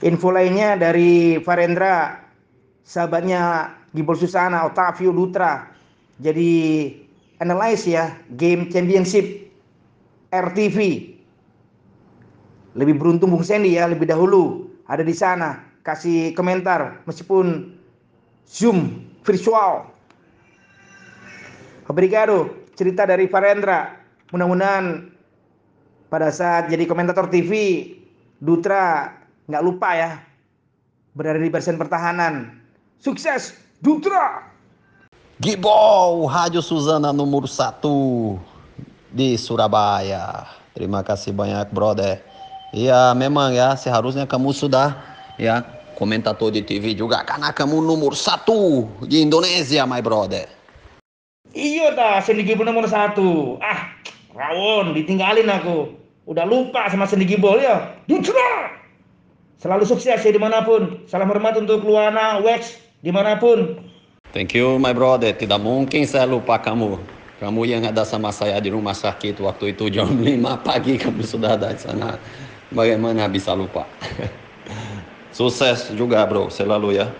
Info lainnya dari Farendra, sahabatnya Gibol Susana, Otavio Dutra. Jadi analyze ya game championship RTV. Lebih beruntung Bung Sandy ya lebih dahulu ada di sana kasih komentar meskipun Zoom virtual. Obrigado cerita dari Farendra. Mudah-mudahan pada saat jadi komentator TV Dutra nggak lupa ya berada di barisan pertahanan. Sukses Dutra! Gibol, Rádio Suzana número 1 di Surabaya. Terima kasih banyak, brother. Ya, memang ya, seharusnya kamu sudah ya komentator di TV juga karena kamu nomor satu di Indonesia, my brother. Iya dah, Sandy Gibol nomor satu. Ah, rawon, ditinggalin aku. Udah lupa sama Sandy Gibol ya. Dutra! Selalu sukses ya di mana pun. Salam hormat untuk Luana, Wex, di mana pun. Thank you, my brother. Tidak mungkin saya lupa kamu. Kamu yang ada sama saya di rumah sakit waktu itu jam 5 pagi kamu sudah ada di sana. Bagaimana bisa lupa? Sukses juga bro, selalu ya.